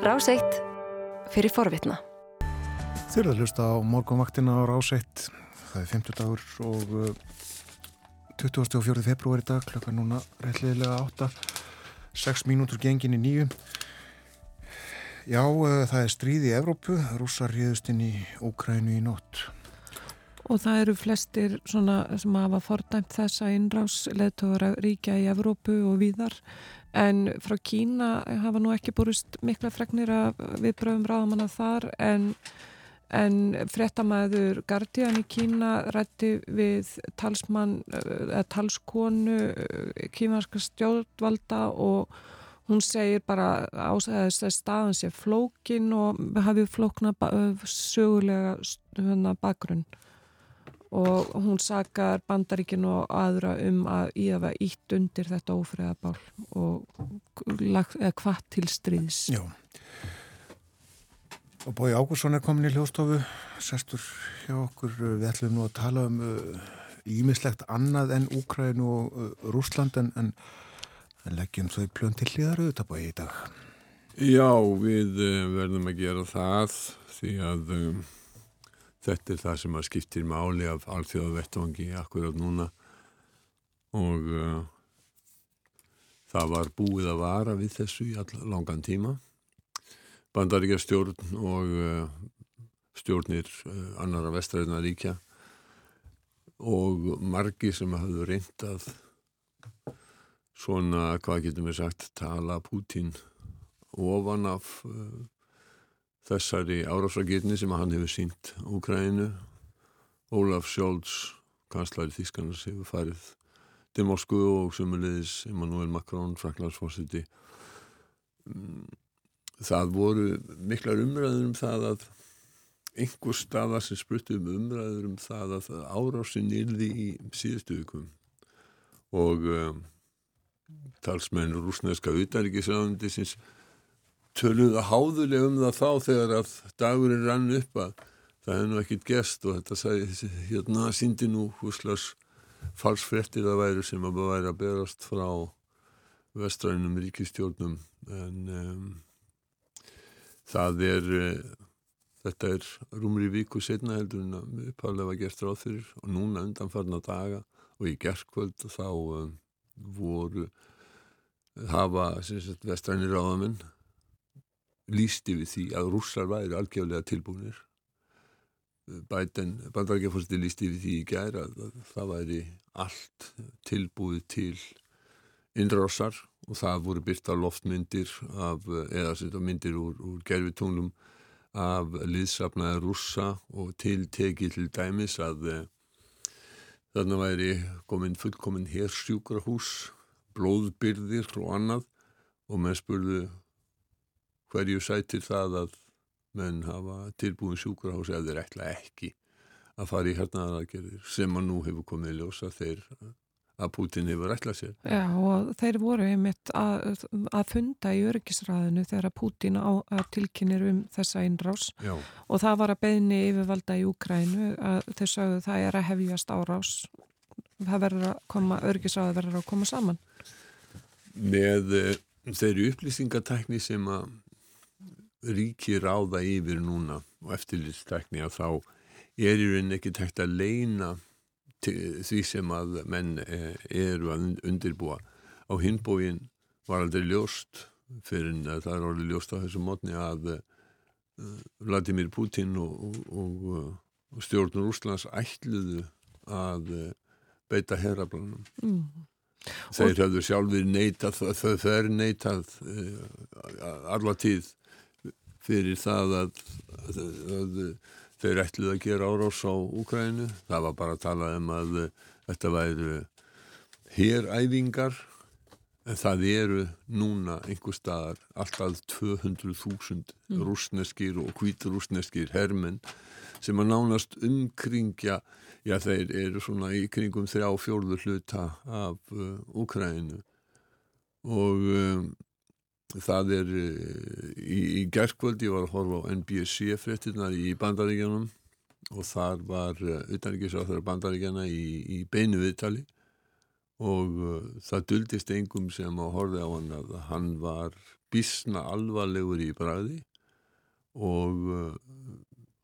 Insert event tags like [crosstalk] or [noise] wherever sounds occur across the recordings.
Ráseitt fyrir forvitna. Þeir eru að hlusta á morgunvaktina á Ráseitt. Það er 50 dagur og 24. februari dag, klokka núna réttliðilega 8, 6 mínútur gengin í nýju. Já, uh, það er stríð í Evrópu, rússar ríðust inn í Úkrænu í nótt. Og það eru flestir sem hafa fordæmt þessa innrás leðtóra ríkja í Evrópu og víðar en frá Kína hafa nú ekki búrist mikla fregnir af viðbröðum ráðamanna þar en, en frettamæður Guardian í Kína rætti við talsmann eða talskonu kímanska stjórnvalda og hún segir bara ásæðist að staðan sé flókin og hafið flókna sögulega hérna, bakgrunn og hún sakar bandaríkinu og aðra um að í að vera ítt undir þetta ófriðabál og hvað til stríðs. Já. Og Bói Ágursson er komin í hljóstofu sestur hjá okkur. Við ætlum nú að tala um ímislegt uh, annað en Úkræn og uh, Rúsland en, en, en leggjum þau plön til hlýðar auðvitað bói í dag. Já, við uh, verðum að gera það því að um, Þetta er það sem að skiptir máli af alþjóða vettvangi akkurat núna og uh, það var búið að vara við þessu í all langan tíma. Bandaríkja stjórn og uh, stjórnir uh, annara vestræðina ríkja og margi sem hafðu reyndað svona, hvað getum við sagt, tala Pútín ofan af þessari árásagirni sem hann hefur sínt Úkrænu Ólaf Sjólds kanslari Þískanars hefur farið til Moskvu og sumulegis Emmanuel Macron, Franklandsforsiti mm, það voru miklar umræður um það að einhver staða sem sprutti um umræður um það að árásin yrði í síðustu vikum og um, talsmenn rúsneska utanrikiðsraðandi sinns töluðu háðulega um það þá þegar að dagurinn rann upp að það hefði nú ekkit gest og þetta sagði, hérna síndi nú húslas falsfrettir að væri sem að væri að berast frá vestrænum ríkistjórnum en um, það er uh, þetta er rúmri viku setna heldur en að uppháðlega var gert ráð fyrir og núna undanfarna daga og í gerðkvöld þá um, voru hafa vestrænir ráðamenn lísti við því að rússar væri algjörlega tilbúinir Bæten, bandarækjafórsti lísti við því í gæra að það væri allt tilbúið til innrásar og það voru byrta loftmyndir af, eða setja myndir úr, úr gerfitunglum af liðsafnaði rússa og tilteki til dæmis að eh, þarna væri komin fullkomin hersjúkrahús blóðbyrðir og annað og menn spurðu hverju sætir það að menn hafa tilbúin sjúkrahús eða þeir ætla ekki að fara í hernaðaragerðir sem að nú hefur komið í ljósa þeir að Putin hefur ætlað sér. Já og þeir voru einmitt að, að funda í örgisræðinu þegar að Putin á, að tilkynir um þessa innrás Já. og það var að beðni yfirvalda í Ukrænu að þeir sagðu það er að hefjast árás það verður að koma, örgisræði verður að koma saman. Með þeirri upplýsingatækni sem að ríki ráða yfir núna og eftirlýstekni að þá er í rauninni ekki tækt að leina því sem að menn e, eru að undirbúa. Á hinbóin var aldrei ljóst fyrir að það er orðið ljóst á þessu mótni að uh, Vladimir Putin og, og, og, og stjórnur Úslands ætluðu að beita herrablanum mm. þeir hafðu sjálfur neitað þau fer neitað uh, alla tíð fyrir það að, að, að þeir ætluð að gera árás á Úkrænu. Það var bara að tala um að þetta væru héræfingar en það eru núna einhver staðar alltaf 200.000 mm. rúsneskir og kvíturúsneskir hermenn sem að nánast umkringja, já þeir eru svona í kringum þrjá fjórðu hluta af uh, Úkrænu og um, það er eh, í, í gerðkvöld ég var að horfa á NBC fréttinnar í bandaríkjanum og þar var utanrikiðsáþara bandaríkjana í, í beinu viðtali og uh, það duldist engum sem að horfa á hann að hann var bísna alvarlegur í bræði og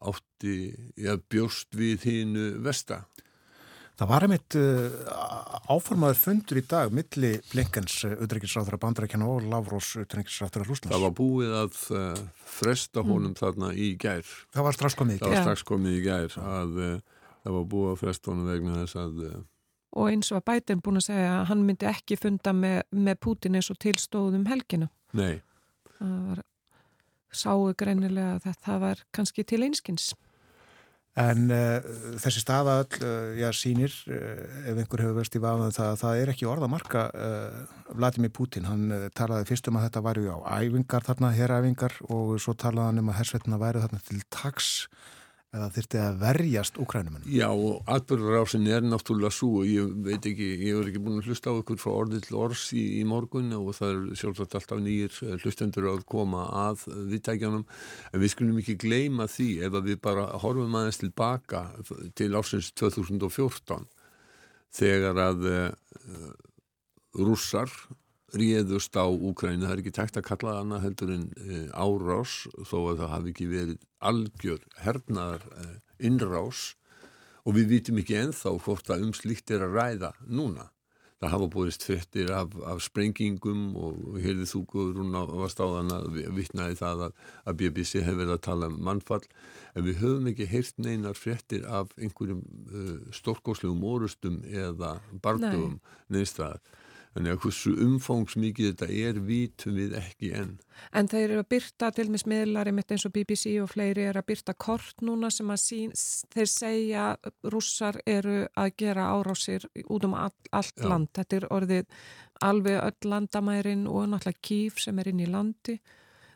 átti, já, bjóst við hínu vesta. Það var einmitt uh, áformaður fundur í dag milli Blinkens utrengisráþara bandarækjana og Lavrós utrengisráþara Rúslands. Það var búið að uh, fresta honum mm. þarna í gær. Það var strax komið í gær. Það var strax komið í gær að uh, það var búið að fresta honum vegna þess að... Uh, og eins og að Biden búin að segja að hann myndi ekki funda með, með Putin eins og tilstóðum helgina. Nei. Það var sáu greinilega að það var kannski til einskins. En uh, þessi staða öll, uh, já, sínir, uh, ef einhver hefur verið stífað á það, það er ekki orðamarka Vladimir Putin. Hann talaði fyrst um að þetta væri á æfingar þarna, herræfingar og svo talaði hann um að hersveitna væri þarna til taks eða þurfti að verjast Ukrænumunum? Já, og atbyrðurásin er náttúrulega svo ég veit ekki, ég hef ekki búin að hlusta á ykkur frá orðið til orðs í, í morgun og það er sjálfsagt alltaf nýjir eh, hlustendur að koma að viðtækjanum en við skulum ekki gleyma því ef við bara horfum aðeins tilbaka til ásins 2014 þegar að uh, rússar réðust á Úkrænu, það er ekki tækt að kalla það annað heldur en e, árás þó að það hafi ekki verið algjör hernaðar e, innrás og við vitum ekki enþá hvort að umslíkt er að ræða núna. Það hafa búist frettir af, af sprengingum og heyrðið þú Guðrún á stáðan að vittnaði það að, að BBC hefur verið að tala um mannfall en við höfum ekki heyrt neinar frettir af einhverjum uh, stórkoslegum orustum eða bardugum neinstæðar. Þannig að hversu umfangsmikið þetta er vítum við ekki enn. En þeir eru að byrta til mis miðlari mitt eins og BBC og fleiri er að byrta kort núna sem að sín, þeir segja rússar eru að gera árásir út um all, allt Já. land. Þetta er orðið alveg öll landamærin og náttúrulega kýf sem er inn í landi.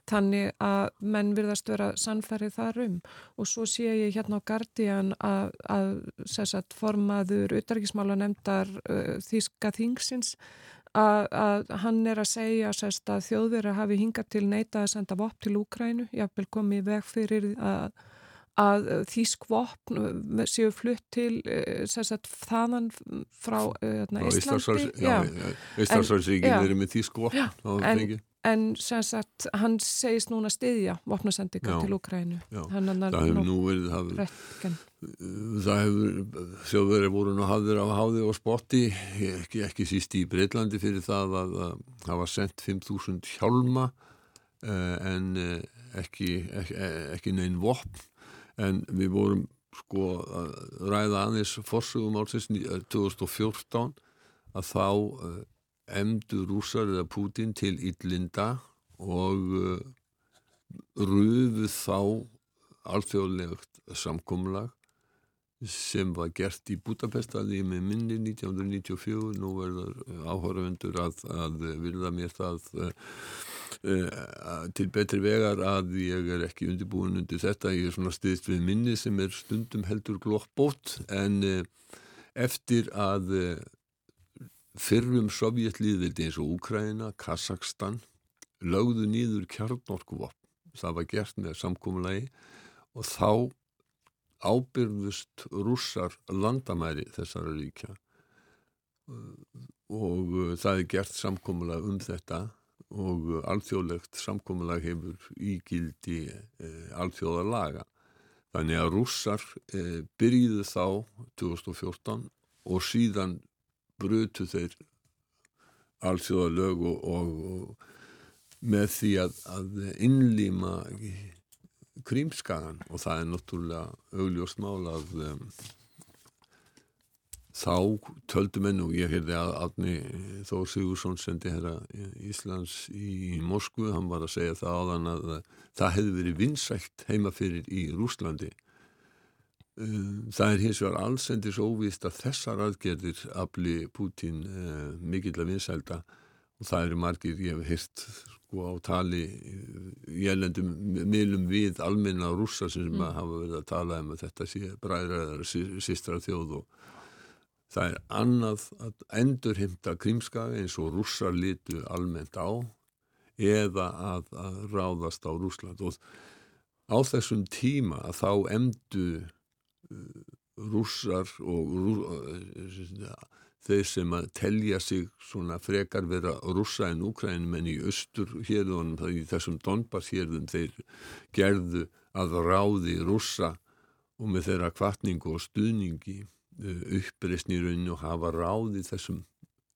Þannig að menn virðast vera sannferðið þar um. Og svo sé ég hérna á Guardian að, að sagt, formaður auðarikismála nefndar uh, Þíska Þingsins að, að hann er að segja sest, að þjóðverið hafi hingað til neita að senda vopp til Úkrænu, jáfnvel komið veg fyrir að, að þýsk vopp séu flutt til sagt, þaðan frá Íslandslandi Íslandsvarsvíkinn eru með þýsk vopp en, en sagt, hann segist núna stiðja vopnasendinga til Úkrænu það hefur nú verið það það hefur þjóðverið voru nú hafðir á háði og spotti ekki, ekki síst í Breitlandi fyrir það að það var sendt 5.000 hjálma uh, en uh, ekki, ekki, ekki neinn vopn. En við vorum sko að ræða aðeins fórsögum álsins 2014 að þá emdu rúsar eða Putin til Ítlinda og rufuð þá alþjóðlegt samkumlag sem var gert í Budapest að ég með minni 1994 nú verður eh, áhörvendur að, að vilja mér það uh, uh, til betri vegar að ég er ekki undirbúin undir þetta. Ég er svona stiðst við minni sem er stundum heldur glokkbót en eftir að fyrrum sovjetlýðvildi eins og Úkraina, Kazakstan lögðu nýður kjarnorkuvopn það var gert með samkómulagi og þá ábyrðust rússar landamæri þessara ríkja og uh, það er gert samkómulag um þetta og alþjóðlegt samkómulag hefur ígildi eh, alþjóðalaga. Þannig að rússar byrjiðu þá 2014 og síðan brutu þeir alþjóðalög og, og, og með því að, að innlýma krímskagan og það er náttúrulega augljóst mál að um, þá töldu menn og ég heyrði að Átni Þór Sigursson sendi hér Íslands í Moskvu, hann var að segja það áðan að það hefði verið vinsækt heima fyrir í Rúslandi það er hins vegar allsendis óvist að þessar aðgerðir afli Pútín uh, mikill að vinsælda og það eru margir, ég hef hýrt sko á tali jælendum miðlum við almenna rúsa sem mm. hafa verið að tala um að þetta sé bræðræðar sístra þjóð og það er annað að endurhymta krimskaga eins og rússar litu almennt á eða að, að ráðast á Rúsland og á þessum tíma að þá emdu rússar og rú, uh, þeir sem að telja sig svona frekar vera rússa en úkrænum en í austur hérðunum, í þessum Donbass hérðum þeir gerðu að ráði rússa og með þeirra kvartningu og stuðningi uh, uppreysn í rauninu og hafa ráði þessum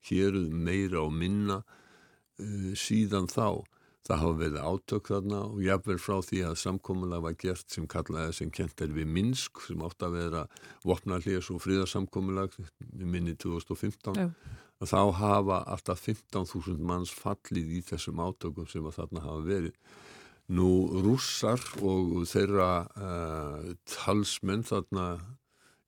hérðum meira og minna uh, síðan þá Það hafa verið átök þarna og jáfnverð frá því að samkómulega var gert sem kallaði sem kent er við Minsk sem átt að vera vopnarliðs og fríðarsamkómulega minni 2015 Já. þá hafa alltaf 15.000 manns fallið í þessum átökum sem að þarna hafa verið. Nú rússar og þeirra uh, talsmenn þarna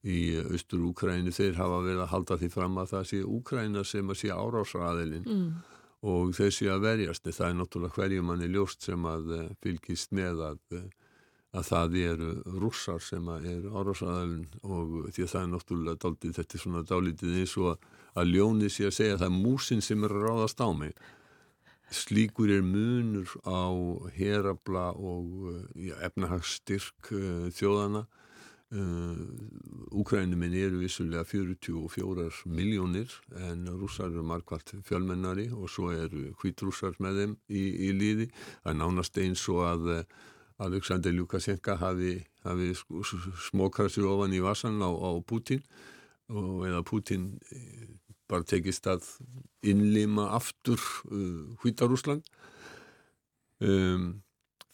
í austur Úkræni þeir hafa verið að halda því fram að það sé Úkræna sem að sé árásraðilinn mm og þessi að verjast það er náttúrulega hverjum manni ljóst sem að eh, fylgist með að, eh, að það eru rússar sem eru árásaðalinn og því að það er náttúrulega dálítið, þetta er svona dálítið eins og að, að ljóni sé að segja að það er músin sem er að ráðast á mig. Slíkur er munur á herabla og eh, ja, efnahagsstyrk þjóðana Úkrænuminn uh, eru vissulega 44 miljónir en rússar eru markvært fjölmennari og svo eru hvítrússar með þeim í, í líði. Það er nánast eins og að uh, Alexander Lukashenka hafi, hafi smókrað sér ofan í vassan á, á Putin og eða Putin uh, bara tekist að innlima aftur hvítarúsland. Um,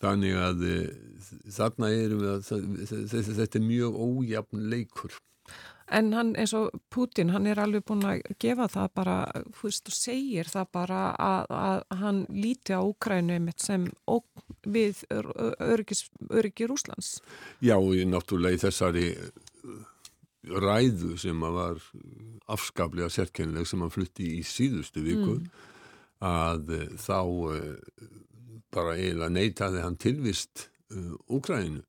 Þannig að eh, þarna erum við að þetta er mjög ójafn leikur. En hann eins og Putin, hann er alveg búin að gefa það bara, þú veist, og segir það bara að, að hann líti á Ukrænu sem við öryggi Rúslands. Já, og náttúrulega í þessari ræðu sem að var afskaplega sérkennileg sem hann flutti í síðustu viku mm. að þá bara eiginlega neytaði hann tilvist uh, Úkræninu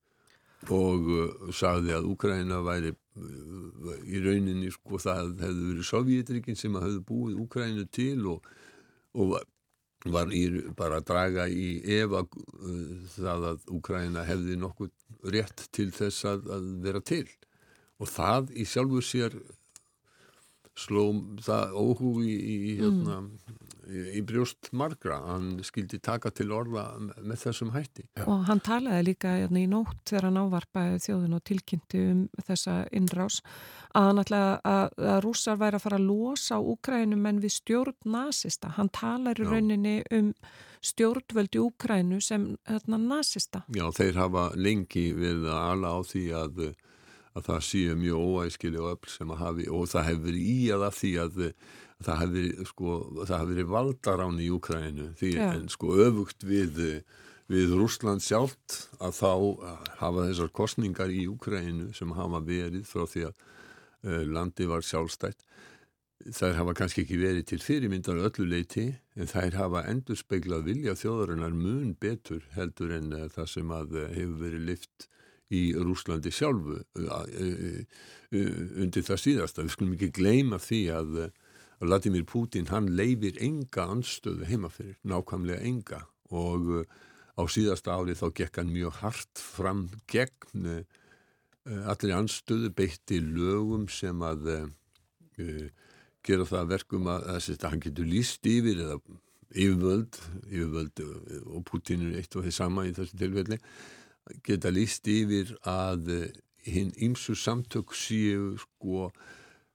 og uh, sagði að Úkræna væri uh, í rauninni sko það hefði verið Sovjetrikin sem hafði búið Úkrænu til og, og var í, bara að draga í eva það að Úkræna hefði nokkuð rétt til þess að, að vera til. Og það í sjálfu sér sló það óhug í, í hérna mm í brjóst margra, hann skildi taka til orða með þessum hætti. Já. Og hann talaði líka hérna, í nótt þegar hann ávarpaði þjóðin og tilkynnti um þessa innrás að hann ætlaði að, að rússar væri að fara að losa Úkrænum en við stjórn nazista. Hann talar í rauninni um stjórnvöldi Úkrænu sem hérna, nazista. Já, þeir hafa lengi við að ala á því að að það séu mjög óæskili og öll sem að hafi og það hefur í að af því að það hafi verið, sko, valdarán í Úkræninu því ja. en sko öfugt við, við Rúsland sjálft að þá hafa þessar kostningar í Úkræninu sem hafa verið frá því að landi var sjálfstætt þær hafa kannski ekki verið til fyrirmyndar öllu leiti en þær hafa endur speiklað vilja þjóðarinnar mun betur heldur en það sem að hefur verið lift í Rúslandi sjálfu undir það síðasta. Við skulum ekki gleyma því að Vladimir Putin hann leifir enga anstöðu heimaferir, nákvæmlega enga og á síðasta ári þá gekk hann mjög hart fram gegn allir anstöðu beitti lögum sem að uh, gera það verkum að, að, að hann getur líst yfir eða yfirvöld, yfirvöld og Putin er eitt og þeir sama í þessu tilfelli geta líst yfir að hinn ímsu samtök séu sko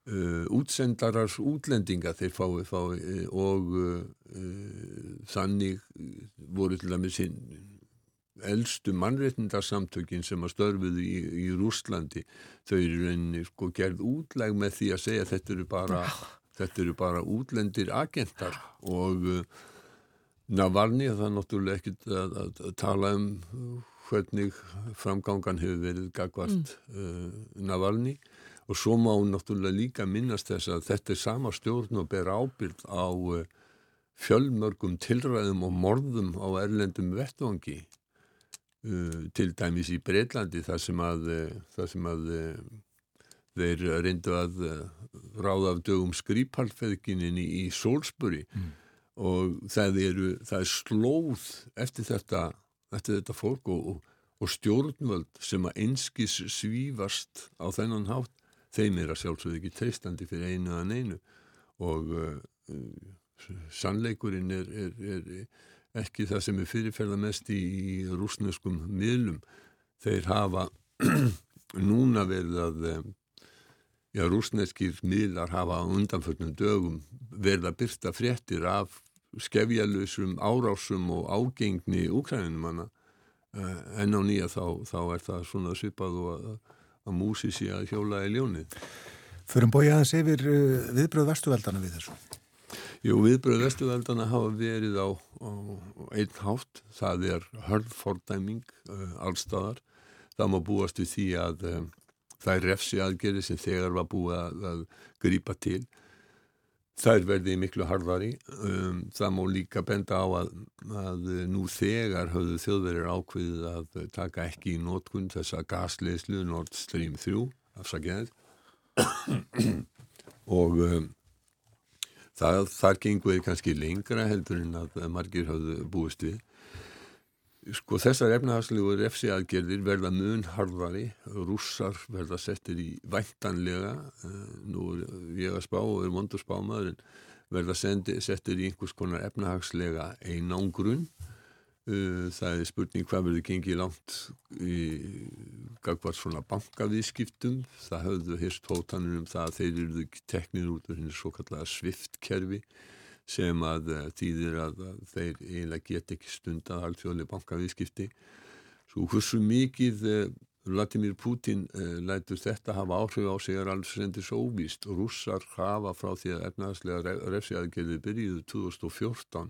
Uh, útsendarar útlendinga. Þeir fái, fái uh, og uh, þannig voru til dæmis hinn eldstu mannréttindarsamtökin sem að störfuðu í, í Rúslandi þau eru reyni sko gerð útlæg með því að segja að þetta eru bara þetta eru bara útlendir agentar. Og Navalni, það er náttúrulega ekkit að, að, að tala um hvernig framgangan hefur verið gagvart mm. Navalni og svo má náttúrulega líka minnast þess að þetta er sama stjórn og ber ábyrð á eh, fjölmörgum tilræðum og morðum á erlendum vettvangi uh, til dæmis í Breitlandi þar sem að, eh, þar sem að uh, þeir reyndu að uh, ráða af dögum skrýpalfeðginni í Sólsbury mm. og það, eru, það er slóð eftir þetta, eftir þetta fólk og, og, og stjórnvöld sem að einskis svífast á þennan hátt þeim er að sjálfsögðu ekki treystandi fyrir einu að neinu. Og uh, sannleikurinn er, er, er ekki það sem er fyrirferða mest í, í rúsneskum miðlum. Þeir hafa [clears throat] núna verið að um, já, rúsneskir miðlar hafa undanförnum dögum verið að byrsta fréttir af skefjalösum árásum og ágengni úkrænum manna uh, enn á nýja þá, þá er það svona svipað og að, að músi sé að hjóla í ljónið Förum bója aðeins yfir uh, viðbröð vestuveldana við þessu Jú, viðbröð vestuveldana hafa verið á, á einn hátt, það er hörðfordæming uh, allstaðar. Það má búast við því að um, það er refsi aðgerið sem þegar var búið að, að grípa til. Það er verðið miklu harðari. Um, það má líka benda á að, að nú þegar höfðu þjóðverðir ákveðið að taka ekki í nótkunn þessa gasleislu Nord Stream 3 afsakjaðið og um, Það, þar gengur kannski lengra heldur en að margir hafðu búist við. Sko þessar efnahagslegu refsi aðgerðir verða mun harðari, rússar verða settir í væntanlega, nú er ég að spá og er vondur spámaður en verða sendi, settir í einhvers konar efnahagslega einangrun. Uh, það er spurning hvað verður gengið langt í gagvart svona bankavískiptum það höfðu hérst hótanur um það að þeir eru teknir út af henni svo kallega sviftkerfi sem að uh, þýðir að, þeir eiginlega get ekki stund að alltfjóðlega bankavískipti svo hversu mikið uh, Vladimir Putin lætur þetta hafa áhrif á sig er alls reyndis óvíst. Og rússar hafa frá því að efnaðslega refsiaðgerði byrjuðu 2014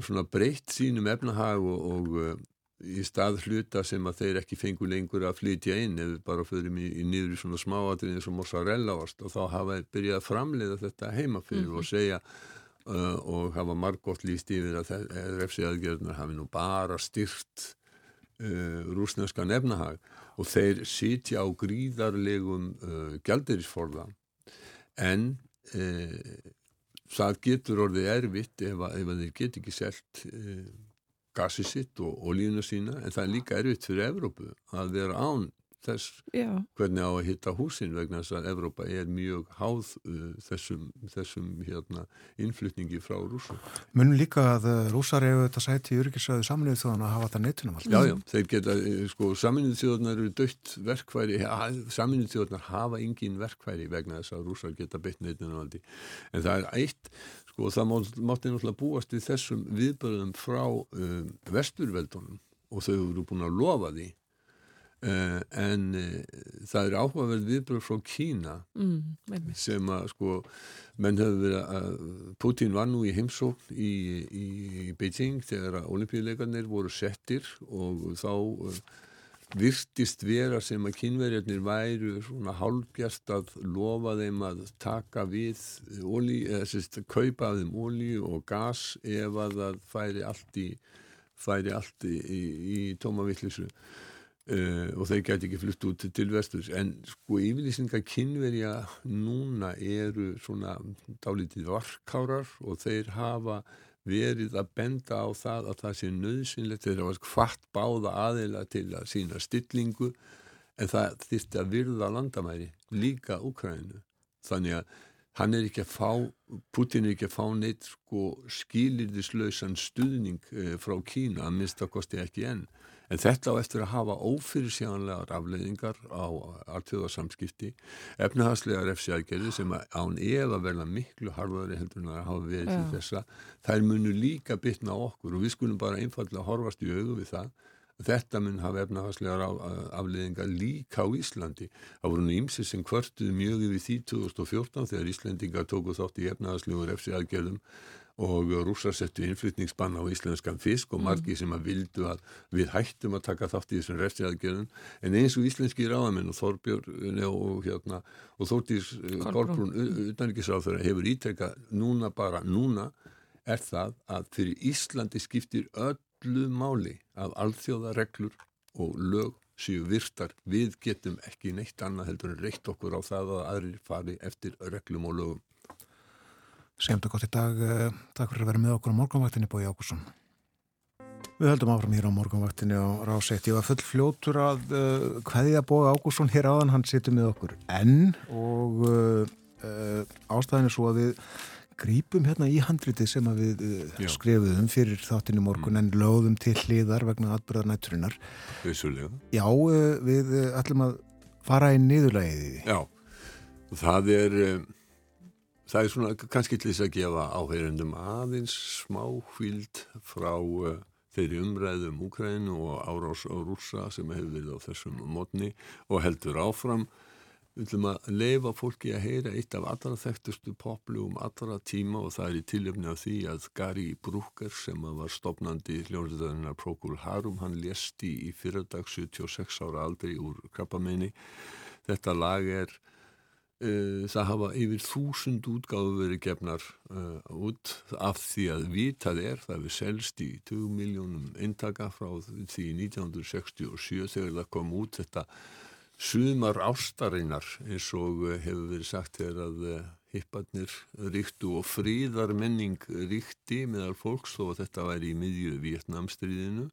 svona breytt sínum efnahag og, og í stað hluta sem að þeir ekki fengu lengur að flytja inn við bara förum í, í niður í svona smáatriðin sem mozzarella ást og þá hafa þeir byrjað að framleiða þetta heima fyrir mm -hmm. og segja uh, og hafa margótt líst yfir að refsi aðgerðunar hafi nú bara styrt uh, rúsneskan efnahag og þeir sitja á gríðarlegum gældirisforða en það getur orðið erfitt ef að, ef þeir get ekki selt gasið sitt og olíuna sína en það er líka erfitt fyrir Evrópu að vera án þess Já. hvernig á að hitta húsin vegna þess að Evrópa er mjög háð uh, þessum, þessum hérna, innflytningi frá rúsum. Munum líka að uh, rúsar hefur þetta sæti í yrkisræðu saminuðu þjóðan að hafa þetta nettunum alltaf. Já, já, þeir geta, uh, sko, saminuðu þjóðanar eru dött verkværi, saminuðu þjóðanar hafa engin verkværi vegna þess að rúsar geta beitt nettunum alltaf. En það er eitt, sko, það mátti náttúrulega búast við þessum viðbörðum frá um, vesturveldunum og þau eru búin að lofa því. Uh, en uh, það er áhugaverð viðbröð frá Kína mm, sem að sko menn hefur verið að Putin var nú í heimsókn í, í Beijing þegar að olimpíuleikarnir voru settir og þá uh, virtist vera sem að kínverjarnir væru svona hálfgjast að lofa þeim að taka við oli, eða sérst kaupa þeim ólí og gas ef að það færi allt í færi allt í, í, í tómavillisu Uh, og þeir gæti ekki flutt út til vesturs. En sko yfirlýsingar kynverja núna eru svona dálítið varkárar og þeir hafa verið að benda á það að það sé nöðsynlegt þeir hafa hvart báða aðeila til að sína stillingu en það þýtti að virða landamæri líka Úkrænu þannig að hann er ekki að fá Putin er ekki að fá neitt sko skilirðislausan stuðning uh, frá Kína að mista kosti ekki enn En þetta á eftir að hafa ófyrirsjánlegar afleiðingar á alltjóðarsamskipti, efnahagslega refsiaðgerði sem án eða verða miklu harðari heldur en að hafa verið til þessa. Þær munu líka bytna okkur og við skulum bara einfallega horfast í auðu við það. Þetta mun hafa efnahagslegar afleiðingar líka á Íslandi. Það voru nú ímsið sem kvörtuð mjög yfir því 2014 þegar Íslandingar tóku þátt í efnahagslegur refsiaðgerðum og rússar settu innflytningsbann á íslenskan fisk og mm. margi sem að vildu að við hættum að taka þátt í þessum refsiaðgerðum en eins og íslenski ráðamenn og Þorbjörn og, hérna, og Þórtís Kolbrún. Utanrikiðsráþur hefur ítrekka núna bara núna er það að fyrir Íslandi skiptir öllu máli að alþjóða reglur og lög séu virtar, við getum ekki neitt annað heldur en reitt okkur á það að aðrir fari eftir reglum og lögum Segjum þetta gott í dag. Eh, takk fyrir að vera með okkur á morgunvaktinni Bói Ákusson. Við höldum áfram hér á morgunvaktinni á Ráseitt. Ég var full fljótur að uh, hvaðið að Bói Ákusson hér áðan, hann situr með okkur enn og uh, uh, ástæðin er svo að við grípum hérna í handriti sem við uh, skrifuðum fyrir þáttinu morgun mm. en lögðum til hliðar vegna atbyrðar nætturinnar. Vissulega. Já, uh, við ætlum að fara í niðurlægiði. Já, það er, það er svona kannski til þess að gefa áheyrendum aðeins smá hvild frá þeirri umræðum Úkrænu og árás á rúsa sem hefur verið á þessum mótni og heldur áfram. Við ætlum að leifa fólki að heyra eitt af allra þekktustu poplugum allra tíma og það er í tilöfni af því að Gary Brooker sem var stopnandi hljóðstöðunar Procol Harum hann lesti í fyrardag 76 ára aldrei úr krabbameini. Þetta lag er það hafa yfir þúsund útgáðu verið gefnar uh, út af því að vitað er það við selst í 2 miljónum intaka frá því 1967 þegar það kom út þetta sumar ástarinnar eins og uh, hefur verið sagt þegar að uh, hipparnir ríktu og fríðar menning ríkti meðal fólks og þetta væri í miðju Vietnamstríðinu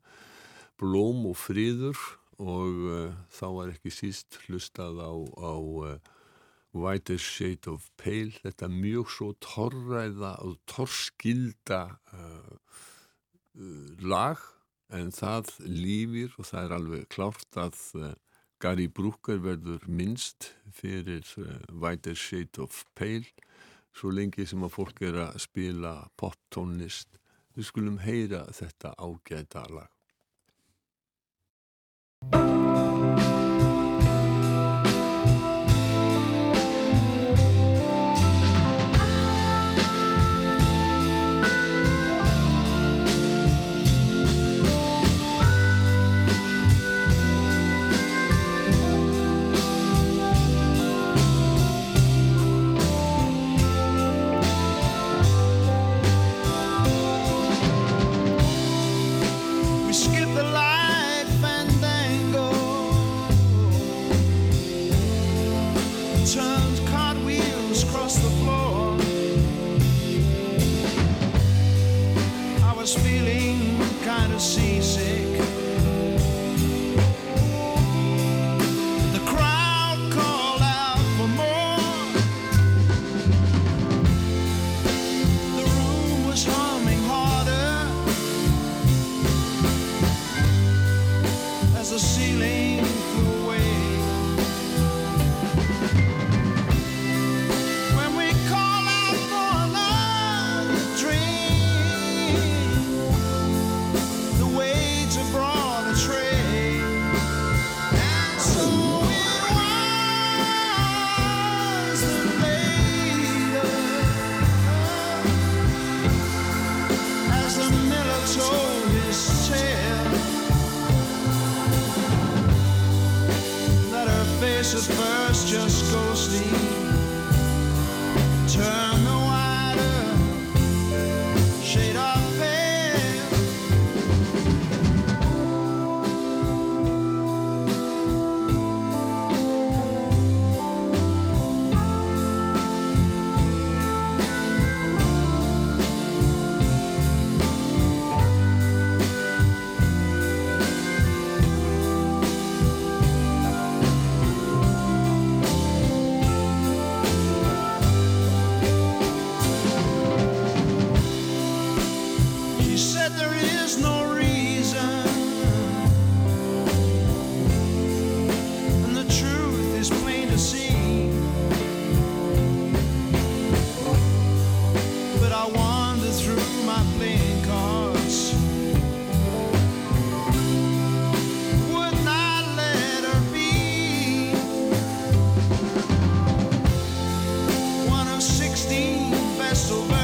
blóm og fríður og þá var ekki síst hlustað á, á Whitest Shade of Pale. Þetta mjög svo torræða og torskilda uh, uh, lag en það lífir og það er alveg klárt að uh, Gary Brooker verður minnst fyrir uh, Whitest Shade of Pale. Svo lengi sem að fólk er að spila poptónlist við skulum heyra þetta ágæta lag so.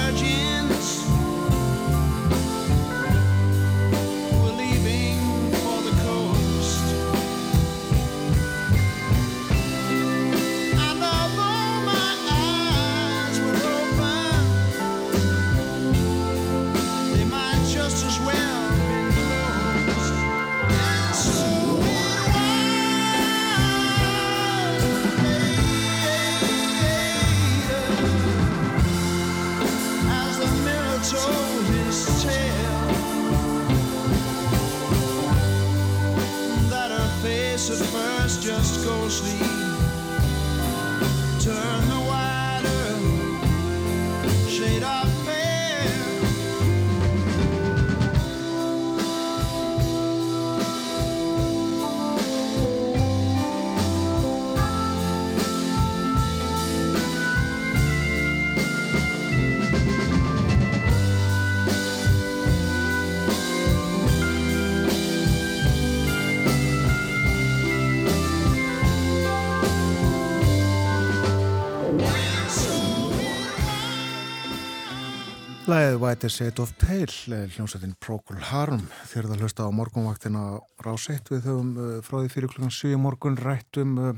Læðið White Shade of Pale, hljómsveitin Procol Harum, þegar það hlusta á morgunvaktina ráseitt við höfum uh, frá því fyrir klukkan 7 morgun rætt um uh,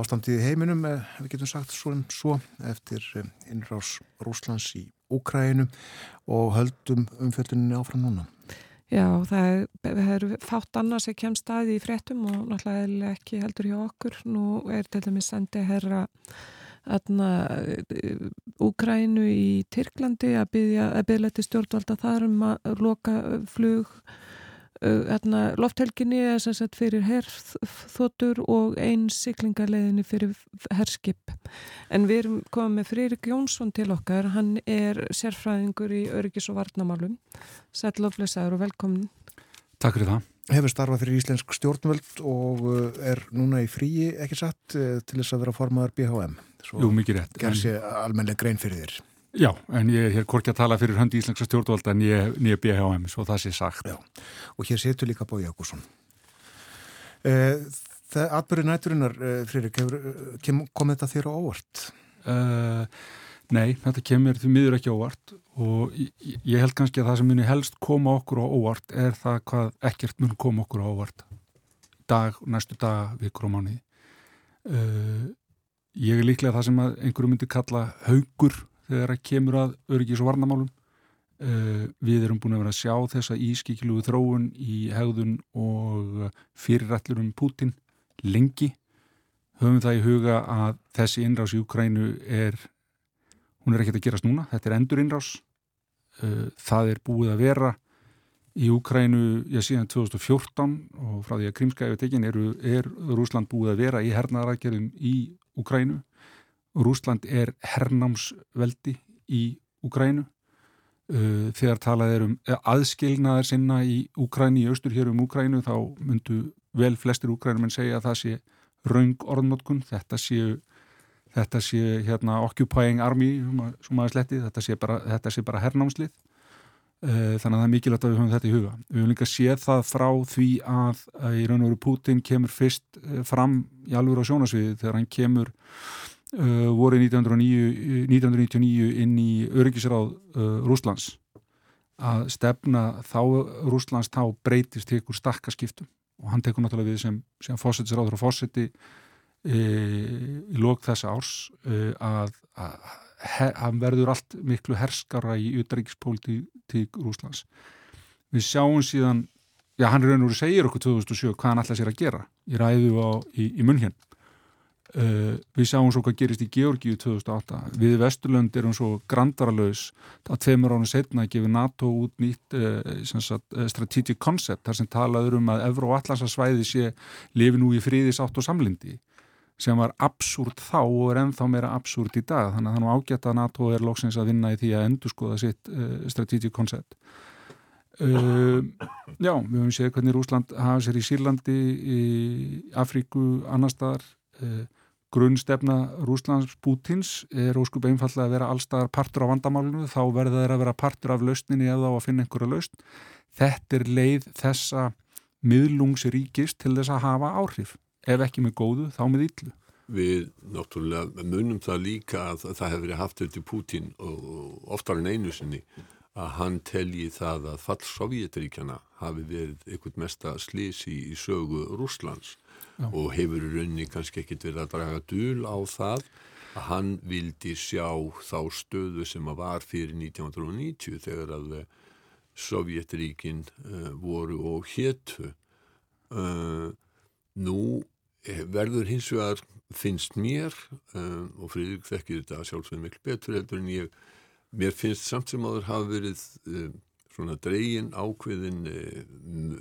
ástandið heiminum, uh, við getum sagt svo, svo eftir innrás Rúslands í Úkræinu og höldum umfjöldunni áfram núna. Já, það er fátt annars sem kemst staði í fréttum og náttúrulega ekki heldur hjá okkur. Nú er til dæmis sendið herra Úkrænu í Tyrklandi að byggja til stjórnvalda þar um að loka flug Þarna, lofthelginni er sem sagt fyrir herþótur og einn siklingarleðinni fyrir herskip. En við erum komið með Fririk Jónsson til okkar, hann er sérfræðingur í öryggis og varnamálum Sæl Loflesaður og velkomin Takk fyrir það Hefur starfað fyrir Íslensk stjórnvöld og er núna í fríi ekki satt til þess að vera formadur BHM Svo Jú, mikið rétt. Gerð sér almenlega grein fyrir þér. Já, en ég er hér korki að tala fyrir höndi íslenska stjórnvalda en ég er BHM, svo það sé sagt. Já, og hér setur líka Bói Jákusson. Eh, það atbyrði næturinnar, eh, Fririk, eh, kom þetta þér á óvart? Uh, nei, þetta kemur því miður ekki óvart og ég, held kannski að það sem muni helst koma okkur á óvart er það hvað ekkert mun koma okkur á óvart. Dag, næstu dag, vikur og mánuði. Uh, Ég er líklega það sem einhverju myndi kalla haugur þegar að kemur að öryggis og varnamálum. Uh, við erum búin að vera að sjá þessa ískikluðu þróun í hegðun og fyrirætlur um Putin lengi. Höfum það í huga að þessi innrás í Ukrænu er, hún er ekkert að gerast núna, þetta er endur innrás. Uh, það er búið að vera í Ukrænu, ég síðan 2014 og frá því að Krímskæðu tekin er, er Rúsland búið að vera í hernaðarækjörðum í Ukrænu. Rúsland er hernámsveldi í Ukrænu. Uh, þegar talað er um aðskilnaðar sinna í Ukræni, í austur hér um Ukrænu, þá myndu vel flestir Ukrænum en segja að það sé raung orðnótkun, þetta sé, þetta sé hérna, occupying army, sletti, þetta sé bara, bara hernámslið. Uh, þannig að það er mikilvægt að við höfum þetta í huga. Við höfum líka séð það frá því að, í raun og veru Putin kemur fyrst uh, fram í alvöru á sjónasviði þegar hann kemur uh, voru 1909, 1999 inn í öryggisráð Rúslands að stefna þá Rúslands þá breytist ykkur stakkaskiptum og hann tekur náttúrulega við sem, sem fósettisráður og fósetti í lók þessa árs að, að hann verður allt miklu herskara í utryggspólitík Rúslands. Við sjáum síðan, já hann raun og segir okkur 2007 hvað hann ætla sér að gera í ræðu á, í, í munn hér. Uh, við sjáum svo hvað gerist í Georgíu 2008. Við Vesturlönd erum svo grandaralös að tveimur ánum setna gefið NATO út nýtt uh, strategic concept þar sem talaður um að Evro og Atlansarsvæði sé lifi nú í fríðisátt og samlindi sem var absúrt þá og er ennþá meira absúrt í dag. Þannig að það nú ágætt að NATO er lóksins að vinna í því að endur skoða sitt uh, strategic concept. Uh, Já, við höfum séð hvernig Rúsland hafa sér í Sýrlandi í Afríku, annar staðar. Uh, grunnstefna Rúslands Pútins er óskup einfallega að vera allstaðar partur á vandamálinu, þá verður það að vera partur af lausninni eða á að finna einhverja lausn. Þetta er leið þessa miðlungsríkist til þess að hafa áhrif ef ekki með góðu, þá með yllu. Við náttúrulega munum það líka að það hefur verið haft eftir Pútín og oftar en einu sinni að hann telji það að fall Sovjetríkjana hafi verið einhvern mesta slísi í sögu Rúslands Já. og hefur í rauninni kannski ekkit verið að draga dúl á það að hann vildi sjá þá stöðu sem að var fyrir 1990 þegar að Sovjetríkin uh, voru og héttu uh, Nú eh, verður hins vegar finnst mér um, og Fríðrik þekkir þetta sjálfsveit miklu betur heldur en ég mér finnst samt sem áður hafa verið um, svona dregin ákveðin um,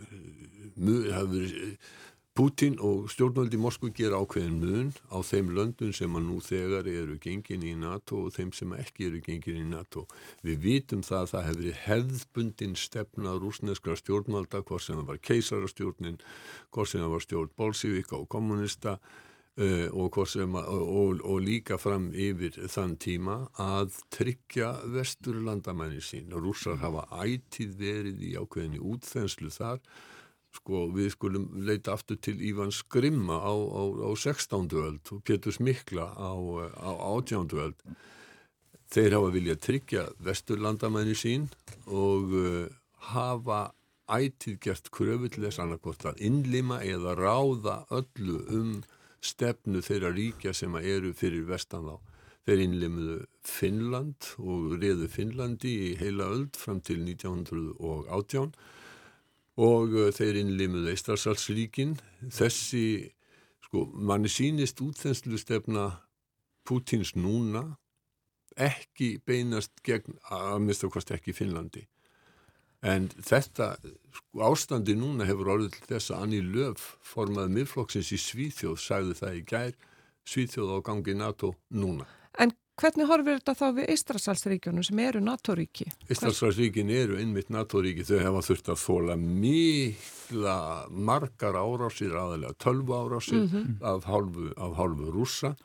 hafa verið Putin og stjórnvöldi Moskvu gera ákveðin mun á þeim löndun sem að nú þegar eru gengin í NATO og þeim sem ekki eru gengin í NATO. Við vitum það að það hefur hefðbundin stefna rúsneskra stjórnvalda, hvort sem það var keisarastjórnin, hvort sem það var stjórn Bolsivika og kommunista uh, og, að, og, og líka fram yfir þann tíma að tryggja vesturlandamæni sín. Rússar hafa ætið verið í ákveðinni útþenslu þar sko við skulum leita aftur til Ívan Skrimma á, á, á 16. öld og Pétur Smikla á, á 18. öld þeir hafa viljað tryggja vesturlandamæni sín og uh, hafa ætið gert kröfu til þess annarkort að innlima eða ráða öllu um stefnu þeirra ríkja sem eru fyrir vestan þá. Þeir innlimuðu Finnland og reðu Finnlandi í heila öld fram til 1918 og uh, þeir innlimuðu Eistarsalsríkin. Þessi, sko, manni sínist útþenslu stefna Pútins núna ekki beinast gegn að mista hvort ekki Finnlandi en þetta sko, ástandi núna hefur orðið þess að Anni Löf formaði miðflokksins í Svíþjóð sagði það í gær Svíþjóð á gangi NATO núna En hvernig horfir þetta þá við Ístrasalsríkjunum sem eru NATO-ríki? Ístrasalsríkin eru einmitt NATO-ríki. Þau hefa þurft að þóla mikla margar árásir aðalega tölvu árásir mm -hmm. af hálfu, hálfu rúsa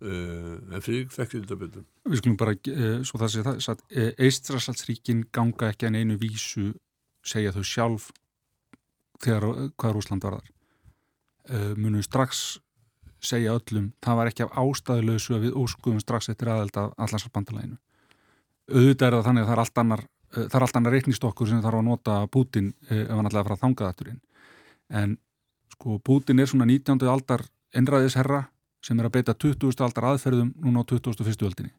Uh, en fyrir þekkir þetta betur. Við skulum bara, uh, svo það sé það uh, eh, Eistrasaldsríkin ganga ekki en einu vísu segja þau sjálf þegar hvað Rúsland var þar munum strax segja öllum, það var ekki af ástæðuleysu að við óskuðum strax eftir aðelda allarsarbandalæginu auðvitað er það þannig að það er allt annar er allt annar reiknistokkur sem þarf að nota Putin ef hann að fara að þanga þatturinn en sko Putin er svona 19. aldar einræðisherra sem er að beita 20. aldar aðferðum núna á 21. öldinni.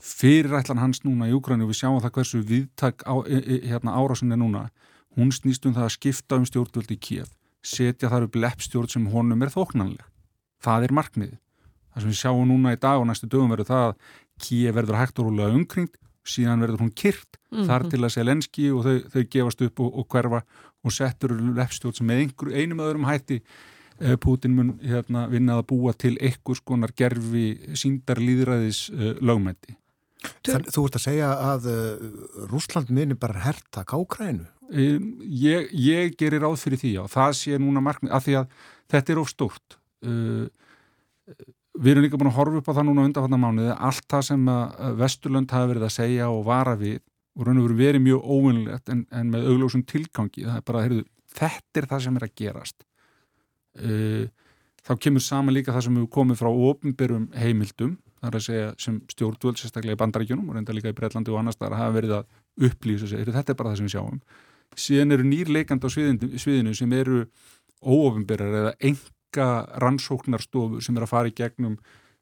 Fyrirætlan hans núna í og við sjáum það hversu viðtak á, e, e, hérna, árásinni núna, hún snýst um það að skipta um stjórnvöldi í Kíaf, setja þar upp leppstjórn sem honum er þóknanleg. Það er markmiðið. Það sem við sjáum núna í dag og næstu dögum verður það að Kíaf verður hægt og rúlega umkringt, síðan verður hún kyrt mm -hmm. þar til að Selenski og þau, þau gefast upp og, og hverfa og settur leppstjórn sem með einhver, einum öðrum hætti Eh, Pútin mun hérna, vinnað að búa til einhvers konar gerfi síndarlýðræðis uh, lögmætti. Þannig þú ert að segja að uh, Rúsland minni bara herta kákrænu? Um, ég, ég gerir ráð fyrir því og það sé núna markmið af því að þetta er of stórt. Uh, við erum líka búin að horfa upp á það núna undanfatna mánuði allt það sem Vesturlönd hafi verið að segja og vara við og raun og veru verið mjög óvinnlegt en, en með auglósum tilgangi. Það er bara, heyrðu, þetta er það sem er að gerast uh, þá kemur saman líka það sem hefur komið frá ofnbyrjum heimildum þar að segja sem stjórnvöld sérstaklega í bandaríkjunum og reynda líka í Breitlandi og annars þar að hafa verið að upplýsa sig, þetta er bara það sem við sjáum síðan eru nýrleikand á sviðinu, sviðinu sem eru óofnbyrjar eða enga rannsóknarstofu sem er að fara í gegnum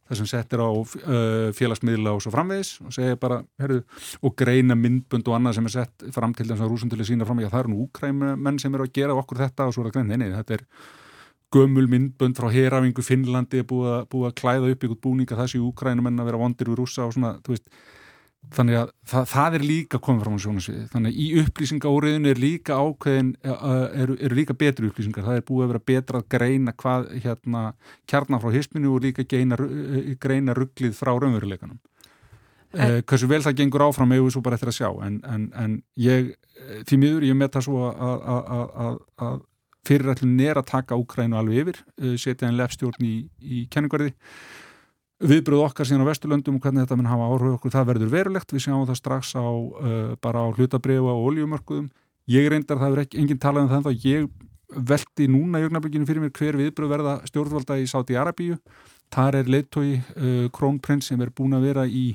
það sem settir á uh, félagsmiðla og svo framvegis og segja bara, herru, og greina myndbund og annað sem er sett fram til þess að rúsundili sína fram, já það eru nú úkræmenn sem eru að gera okkur þetta og svo er það grein, nei, nei, þetta er gömul myndbönd frá herafingu Finnlandi búið að, búið að klæða upp ykkur búninga þessi úkrænum en að vera vondir við rúsa og svona, þú veist þannig að það, það er líka komið fram á sjónasviði þannig að í upplýsingaóriðinu er líka ákveðin, eru er líka betri upplýsingar, það er búið að vera betra að greina hvað, hérna, kjarnar frá hisminu og líka geina, greina rugglið frá raunveruleikanum. Eh, hversu vel það gengur áfram hefur svo bara eftir að sjá. En, en, en ég, því miður, ég met það svo að fyrirætlun er að taka Úkrænu alveg yfir, setja einn lefstjórn í, í kenningarði viðbröð okkar síðan á Vesturlöndum og hvernig þetta mun hafa áhrif okkur, það verður verulegt. Við sjáum það strax á uh, bara á hlutabriða og oljumörkuðum, ég reyndar það er ekki, enginn talað um það, ég veldi núna í ögnablikinu fyrir mér hver viðbröð verða stjórnvalda í Sáti Arabíu þar er leittói uh, Krónprins sem er búin að vera í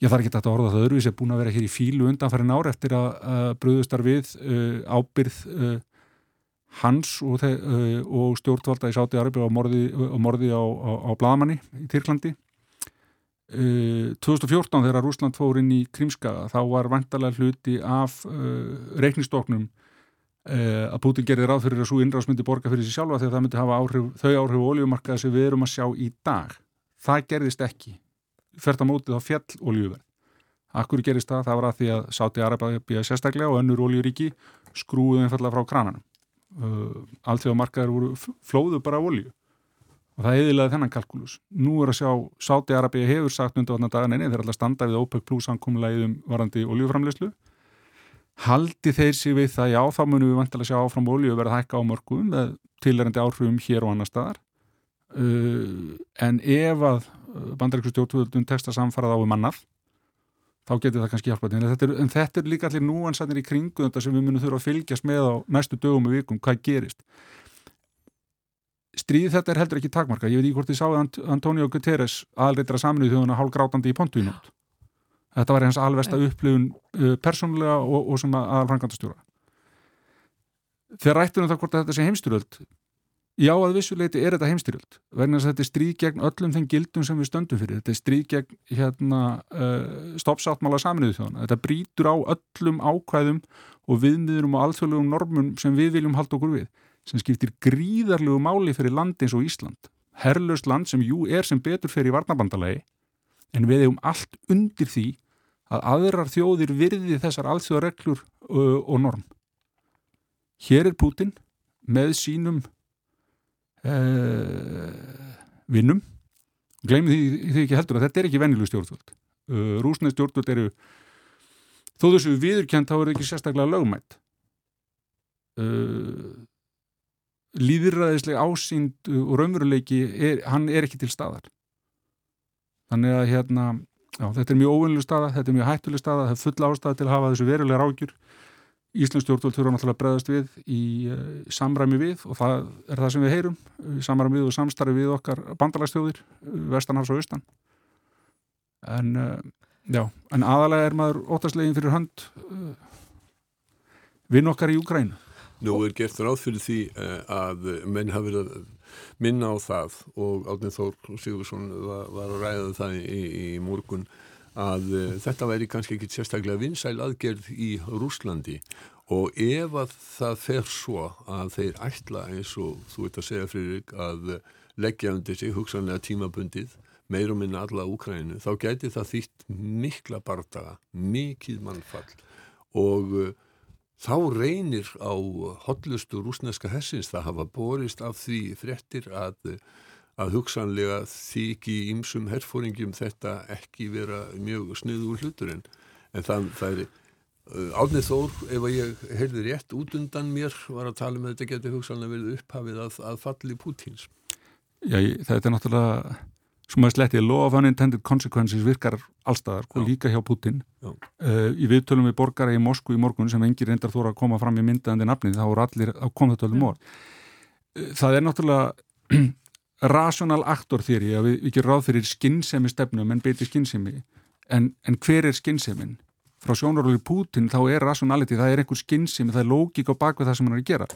ég þarf ekki að orða það öðruvis, er búin að vera hér í fílu undanfærin ár eftir að uh, bröðustar við uh, ábyrð uh, hans og, uh, og stjórnvalda í Sáti Arbi og morði, morði á, á, á Bladamanni í Tyrklandi. Uh, 2014 þegar Rúsland fór inn í Krímska þá var vantarlega hluti af uh, reiknistoknum uh, að Putin gerði ráð fyrir að svo innráðsmyndi borga fyrir sig sjálfa þegar það myndi hafa áhrif, þau áhrif og oljumarkaði sem við erum að sjá í dag. Það gerðist ekki. Fært að mótið á fjall oljuverð Akkur gerist það, það var að því að Sáti Arabia býja sérstaklega og önnur oljuríki skrúðum einfallega frá krananum uh, allþjóðamarkaður voru flóðu bara olju og það eðilaði þennan kalkulus. Nú er að sjá Sáti-Arabia hefur sagt undir vatna dagan einni þeir er alltaf standað við OPEC plus ankomlæðum varandi oljuframleyslu. Haldi þeir sig við það, já þá munum við vantilega sjá áfram olju verða hækka á mörgum með tilærandi áhrifum hér og annar staðar. Uh, en ef að bandaríkustjórnvöldun tekst að samfara þá um annað þá getur það kannski hjálpað en þetta er, en þetta er líka allir núansannir í kringu þetta sem við munum þurfa að fylgjast með á næstu dögum og vikum, hvað gerist. Stríð þetta er heldur ekki takmarka ég veit ekki hvort sáðu Ant Antonio Guterres aðalreitra saminuð þjóðuna hálf grátandi í pontu í nótt. Þetta var hans alvesta upplifun uh, persónulega og, og sem aðalfrangandastjóra þegar rættunum það hvort þetta sé heimstyröld Já, að vissuleiti er þetta heimstyrjöld þess að þetta er stríð gegn öllum þeim gildum sem við stöndum fyrir. Þetta er stríð gegn hérna, uh, stoppsáttmála saminuðu þjóðana. Þetta brítur á öllum ákvæðum og viðmiðurum og alþjóðlegum normum sem við viljum halda okkur við sem skiptir gríðarlegu máli fyrir land eins og Ísland. Herrlaust land sem jú er sem betur fyrir varnabandalagi en við hefum allt undir því að aðrar þjóðir virði þessar alþjóðareglur uh, og norm. Hér er Putin með sínum vinnum. Glemir því, því ekki heldur að þetta er ekki vennilu stjórnvöld. Uh, rúsneið stjórnvöld eru þó þessu viðurkjent þá er ekki sérstaklega lögmætt uh, líðræðislega ásýnd og raunveruleiki er, hann er ekki til staðar. Þannig að hérna já, þetta er mjög óvinnlu staða, þetta er mjög hættuleg staða það er full ástæða til að hafa þessu verulega rákjur Íslands stjórnvöld þurfa náttúrulega að bregðast við í uh, samræmi við og það er það sem við heyrum í samræmi við og samstarfi við okkar bandalagstjóðir vestanhals og austan. En já, en aðalega er maður óttastlegin fyrir hönd vinn okkar í Ukrænu Nú er gert ráð fyrir því að menn hafi verið að minna á það og Átnið Þór Sigursson var, að ræða það í, í morgun að uh, þetta væri kannski ekki sérstaklega vinsæl aðgerð í Rúslandi og ef að það fer svo að þeir ætla eins og þú ert að segja fyrir að leggja undir sig hugsanlega tímabundið meir og minna alla Úkrænu, þá gæti það þýtt mikla bardaga, mikið mannfall. Og uh, þá reynir á hotlustu rúsneska hessins það hafa borist af því fréttir að að hugsanlega þykji ímsum herfóringjum þetta ekki vera mjög sniður hlutur en, en það, það er uh, átnið þór, ef ég heyrði rétt út undan mér, var að tala með um þetta geti hugsanlega verið upphafið að, að falli Pútins. Já, ég, þetta er náttúrulega, sem að sletti law of unintended consequences virkar allstaðar og líka hjá Pútin. Uh, í viðtölum við borgara í Moskú í morgun sem engir reyndar þóra að koma fram í myndaðandi nafnið, þá allir á komðatöldum orð. Uh, það er náttúrulega [clears throat] rational aktor þýri að við, gerum ráð fyrir skinnsemi stefnum en beiti skinnsemi en, en hver er skinnsemin? Frá sjónarölu Putin þá er rationality, það er einhver skinnsemi, það er lógík á bakvið það sem hann er að gera.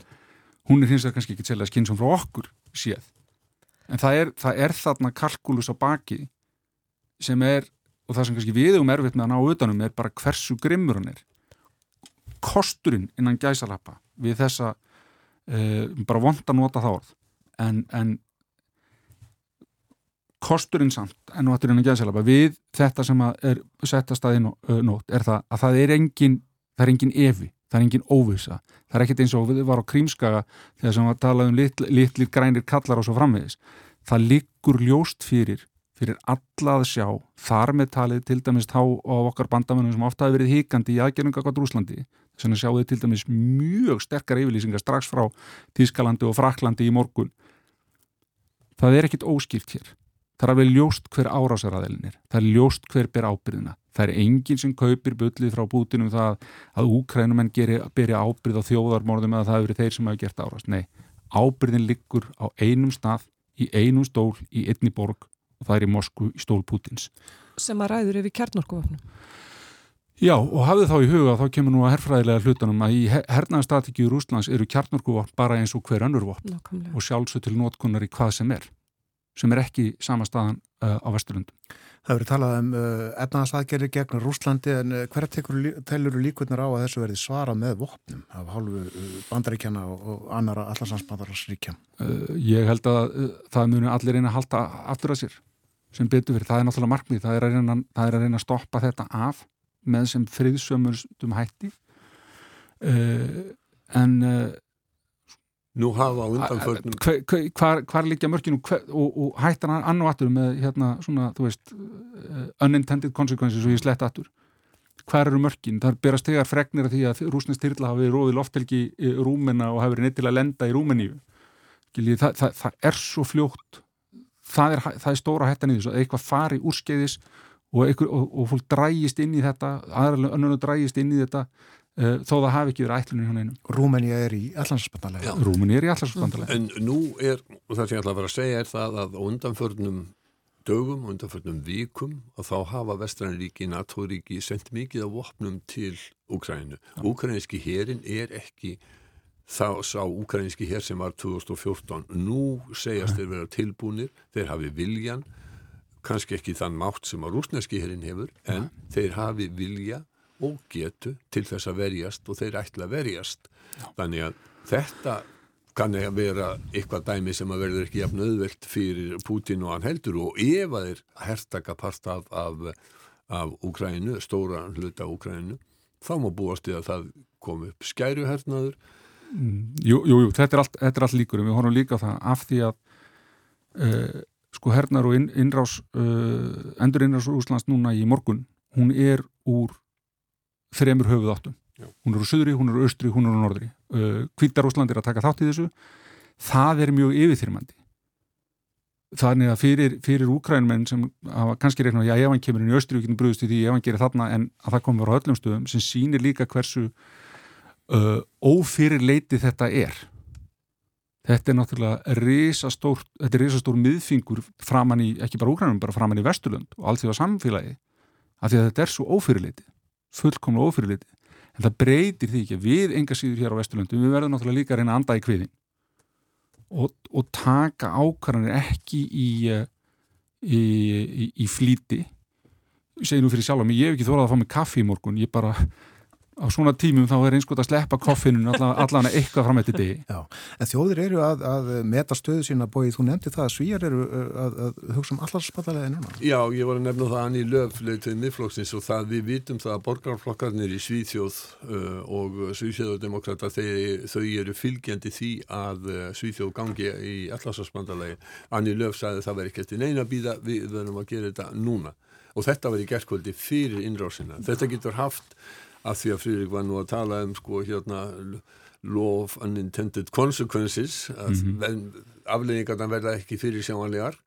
Hún er hins vegar kannski ekki að skinnsum frá okkur séð. En það er, það er þarna kalkulus á baki sem er, og það sem kannski við um erfitt með að ná utanum er bara hversu grimmur hann er. Kosturinn innan gæsalappa við þessa, uh, bara vond að nota það orð, en, en kosturinn samt, en nú ættur hérna að gæðsela við þetta sem er settast að nót, er það að það er engin, það er engin evi, það er engin óvisa, það er ekkert eins og við varum á krímskaga þegar sem við talaðum litlir litl, grænir kallar og svo framvegis. Það liggur ljóst fyrir fyrir alla að sjá, þar með talið til dæmis þá á okkar bandamennum sem ofta hefur verið híkandi í aðgerðunga hvað Rúslandi að sjáu þið til dæmis mjög sterkar yfirlýsingar strax frá Tískalandi og Fraklandi í morgun. Það er ekkit óskipt hér Það er alveg ljóst hver árásaraðelin er. Það er ljóst hver ber ábyrðina. Það er enginn sem kaupir bullið frá bútinum það að úkrænumenn beri ábyrð á þjóðarmorðum eða það eru þeir sem hafa gert árás. Nei, ábyrðin liggur á einum stað, í einum stól, í einni borg og það er í Moskvu í stól Pútins. Sem að ræður yfir kjarnorkuvapnum. Já, og hafið þá í huga, þá kemur nú að herrfræðilega hlutunum að í hernaðarstrategíu Rúslands eru kjarnorkuvapn bara eins og hver önnur vopn og sjálfsög til notkunnar í hvað sem er sem er ekki sama staðan uh, á Vesturlundum. Það verið talað um uh, efnaðarsvæðgerri gegn Rúslandi en uh, hverja telur líkunar á að þessu verði svara með vopnum af hálfu uh, bandaríkjana og, og annara allarsvansbandaríkja? Uh, ég held að uh, það muni allir reyna að halda aftur að sér sem betur fyrir. Það er náttúrulega markmið, það er að reyna, er að, reyna að stoppa þetta af með sem friðsömmurstum hætti en Nú hafa undanförnum hvar, hvar, líkja mörkinu og, og hættan annu aftur með hérna svona, þú veist uh, unintended consequences og ég slett aftur. Hvar eru mörkin? Það er berast þegar fregnir af því að rúsnest styrla hafi róðið loftelgi í Rúmena og hafi verið neitt til að lenda í Rúmeníu. Það, það, það er svo fljótt. Það er, það er stóra hættan í þessu að eitthvað fari úrskeiðis og, og, og fólk drægist inn í þetta aðralega önnuna drægist inn í þetta þó það hafi ekki verið ætlunni hún einum. Rúmenía er í allansbandalega. Rúmenía er í allansbandalega. En nú er, og það sem ég ætla að vera að segja er það að undanförnum dögum, undanförnum vikum að þá hafa Vestranríki, NATO-ríki sendt mikið af vopnum til Úkrænu. Úkrænski hérin er ekki þá sá ukrainski hér sem var 2014 nú segjast þeir vera tilbúinir þeir hafi viljan kannski ekki þann mátt sem að rúsneski hérinn hefur en ja. þeir hafi vilja og getu til þess að verjast og þeir ætla að verjast Já. þannig að þetta kann að vera eitthvað dæmi sem að verður ekki jafn auðvelt fyrir Putin og hann heldur og ef að þeir herstaka part af, af, af Ukrænu, stóra hluta Ukrænu þá má búast í að það kom upp skæruhernaður Mm, jú, jú, jú, þetta er allt, þetta er allt líkur við horfum líka það af því að uh, sko hernar og inn, innrás uh, endur innrás úr Úslands núna í morgun hún er úr þremur höfuð áttum Já. hún er úr söðri, hún er úr austri, hún er úr norðri. Kvítar uh, er að taka þátt í þessu. Það er mjög yfirþyrmandi. Þannig að fyrir, fyrir úkrænumenn sem hafa kannski reiknað að ef hann kemur inn í getum brúðist í því ef hann gerir þarna en að það komur á öllum stöðum sem sýnir líka hversu uh, ófyrirleiti þetta er. Þetta er náttúrulega risastór, þetta er risastór miðfingur framann í, ekki bara úgrænum, bara framann í Vesturlund og allt því að samfélagi af því að þetta er svo ófyrirleiti fullkomlega ófyrirleiti en það breytir því ekki, við enga síður hér á Vesturlundum við verðum náttúrulega líka að reyna að anda í kviðin og, og taka ákvarðanir ekki í í, í, í flíti ég segi nú fyrir sjálf að ég hef ekki þórað að fá mig kaffi í morgun, ég bara á svona tímum þá er einskot að sleppa koffinun allan, allan eitthvað fram eftir degi. Já, en þjóðir eru að, að meta stöðu sína bóið, þú nefndi það að svíjar eru að, að hugsa um allarspattalega núna. Já, ég var að nefna það hann í löfleitið miðflokksins og það við vitum það að borgarflokkarnir í Svíþjóð uh, og Svíþjóðdemokrata þau eru fylgjandi því að uh, Svíþjóð gangi í allarspattalega Anni Löf sagði það verði ekki eftir neina bíða við verðum að gera þetta núna. Og þetta verði gerðkvöldi fyrir innrásina. Þetta getur haft af því að Frýrik var nú að tala um sko hérna law of unintended consequences að mm -hmm. afleggingarna verða ekki fyrir sjáanlegar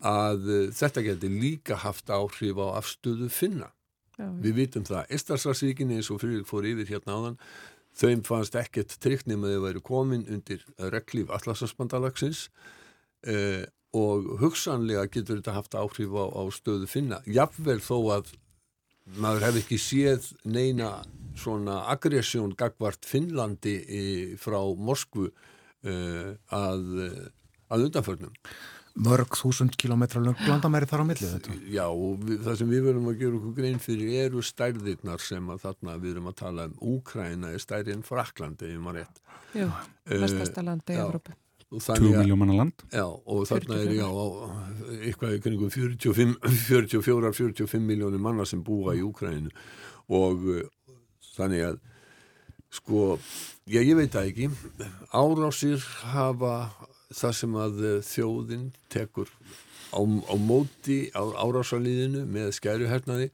að uh, þetta getur líka haft áhrif á afstöðu finna. Já, við vitum það, Estarsvarsvíkinni eins og Frýrik fór yfir hérna áðan þau fannst ekkert tryggt nema þau væri komin undir reglíf allarsvarsbandalagsins uh, og hugsanlega getur þetta haft áhrif á, á stöðu finna. Jafnvel þó að maður hef ekki séð neina svona aggressjón gagvart Finnlandi í, frá Moskvu uh, að, að undanförnum Mörg þúsund kilómetra landamæri þar á millið þetta? Já, og við, það sem við verðum að gera okkur grein fyrir eru stærðirnar sem að þarna við erum að tala um. Úkræna er stærri en Fraklandi, ef maður rétt. Jú, vestasta landi í Európa 2 miljómanna land. Já, og þarna er já, eitthvað í kringum 44-45 miljónir manna sem búa í Úkræninu og uh, þannig að sko, já ég veit það ekki. Árásir hafa það sem að uh, þjóðin tekur á, á móti á árásarliðinu með skæruhernaði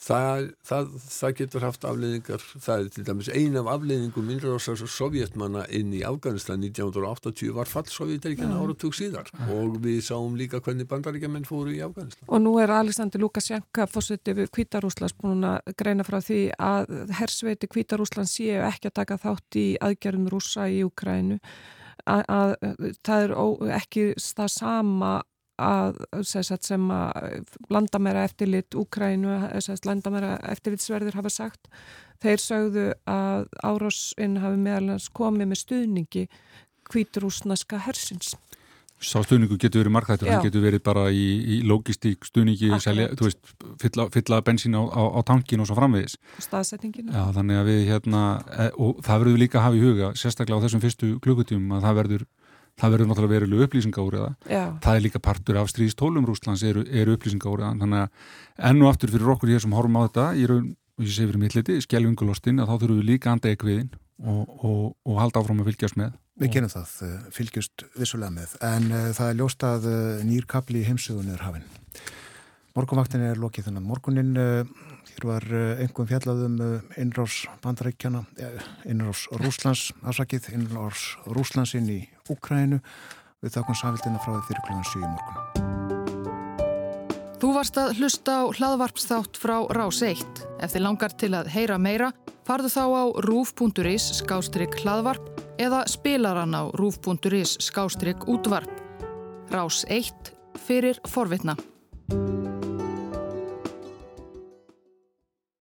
Það, það, það getur haft afleiðingar, það er til dæmis eina af afleiðingum innrásars sovjetmanna inn í Afganistan 1980 var fall sovjeteríkjana ja. áratug síðar ja. og við sáum líka hvernig bandaríkjaman fóru í Afganistan. Og nú er Alexander Lukasjenka fórsett yfir Kvítarúslands búin að greina frá því að hersveiti Kvítarúslands séu ekki að taka þátt í aðgerðum rúsa í Ukrænu að, að það er ó, ekki það sama að sem að landamæra eftirlit Úkrænu, landamæra eftirlitsverðir hafa sagt þeir sögðu að árásinn hafi meðalans komið með stuðningi kvíturúsnaska hersins Sá stuðningu getur verið markættur, hann getur verið bara í, í logistík stuðningi, selja, þú veist, fylla, fylla bensín á, á, á tankin og svo framvegis. Staðsettinginu. Já, þannig að við hérna, e, og það verður líka að hafa í huga, sérstaklega á þessum fyrstu klukkutíum, að það verður það verður náttúrulega verilu upplýsingáriða það er líka partur af stríðstólum Rúslands eru, eru upplýsingáriða þannig að ennu aftur fyrir okkur hér sem horfum á þetta ég, raun, ég sé fyrir mittliti, skjálfingulostin að þá þurfum við líka andega kviðin og, og, og halda áfram að fylgjast með. Við genum það, eh, fylgjast vissulega með. En uh, það er ljóst að uh, eh, nýrkabli í heimsugun er hafinn. Morgunvaktin er lokið þannig morgunin uh, Hér var einhverjum fjallaðum innrás bandarækjana, innrás Rúslands, afsakið, innrás Rúslands inn í Úkrænu. Við þakkum safildina frá þið fyrir klúðan 7 morgun. Þú varst að hlusta á hlaðvarpsþátt frá Rás 1. Ef þið langar til að heyra meira, farðu þá á rúf.is skástrygg hlaðvarp eða spilaran á rúf.is skástrygg útvarp. Rás 1 fyrir forvitna.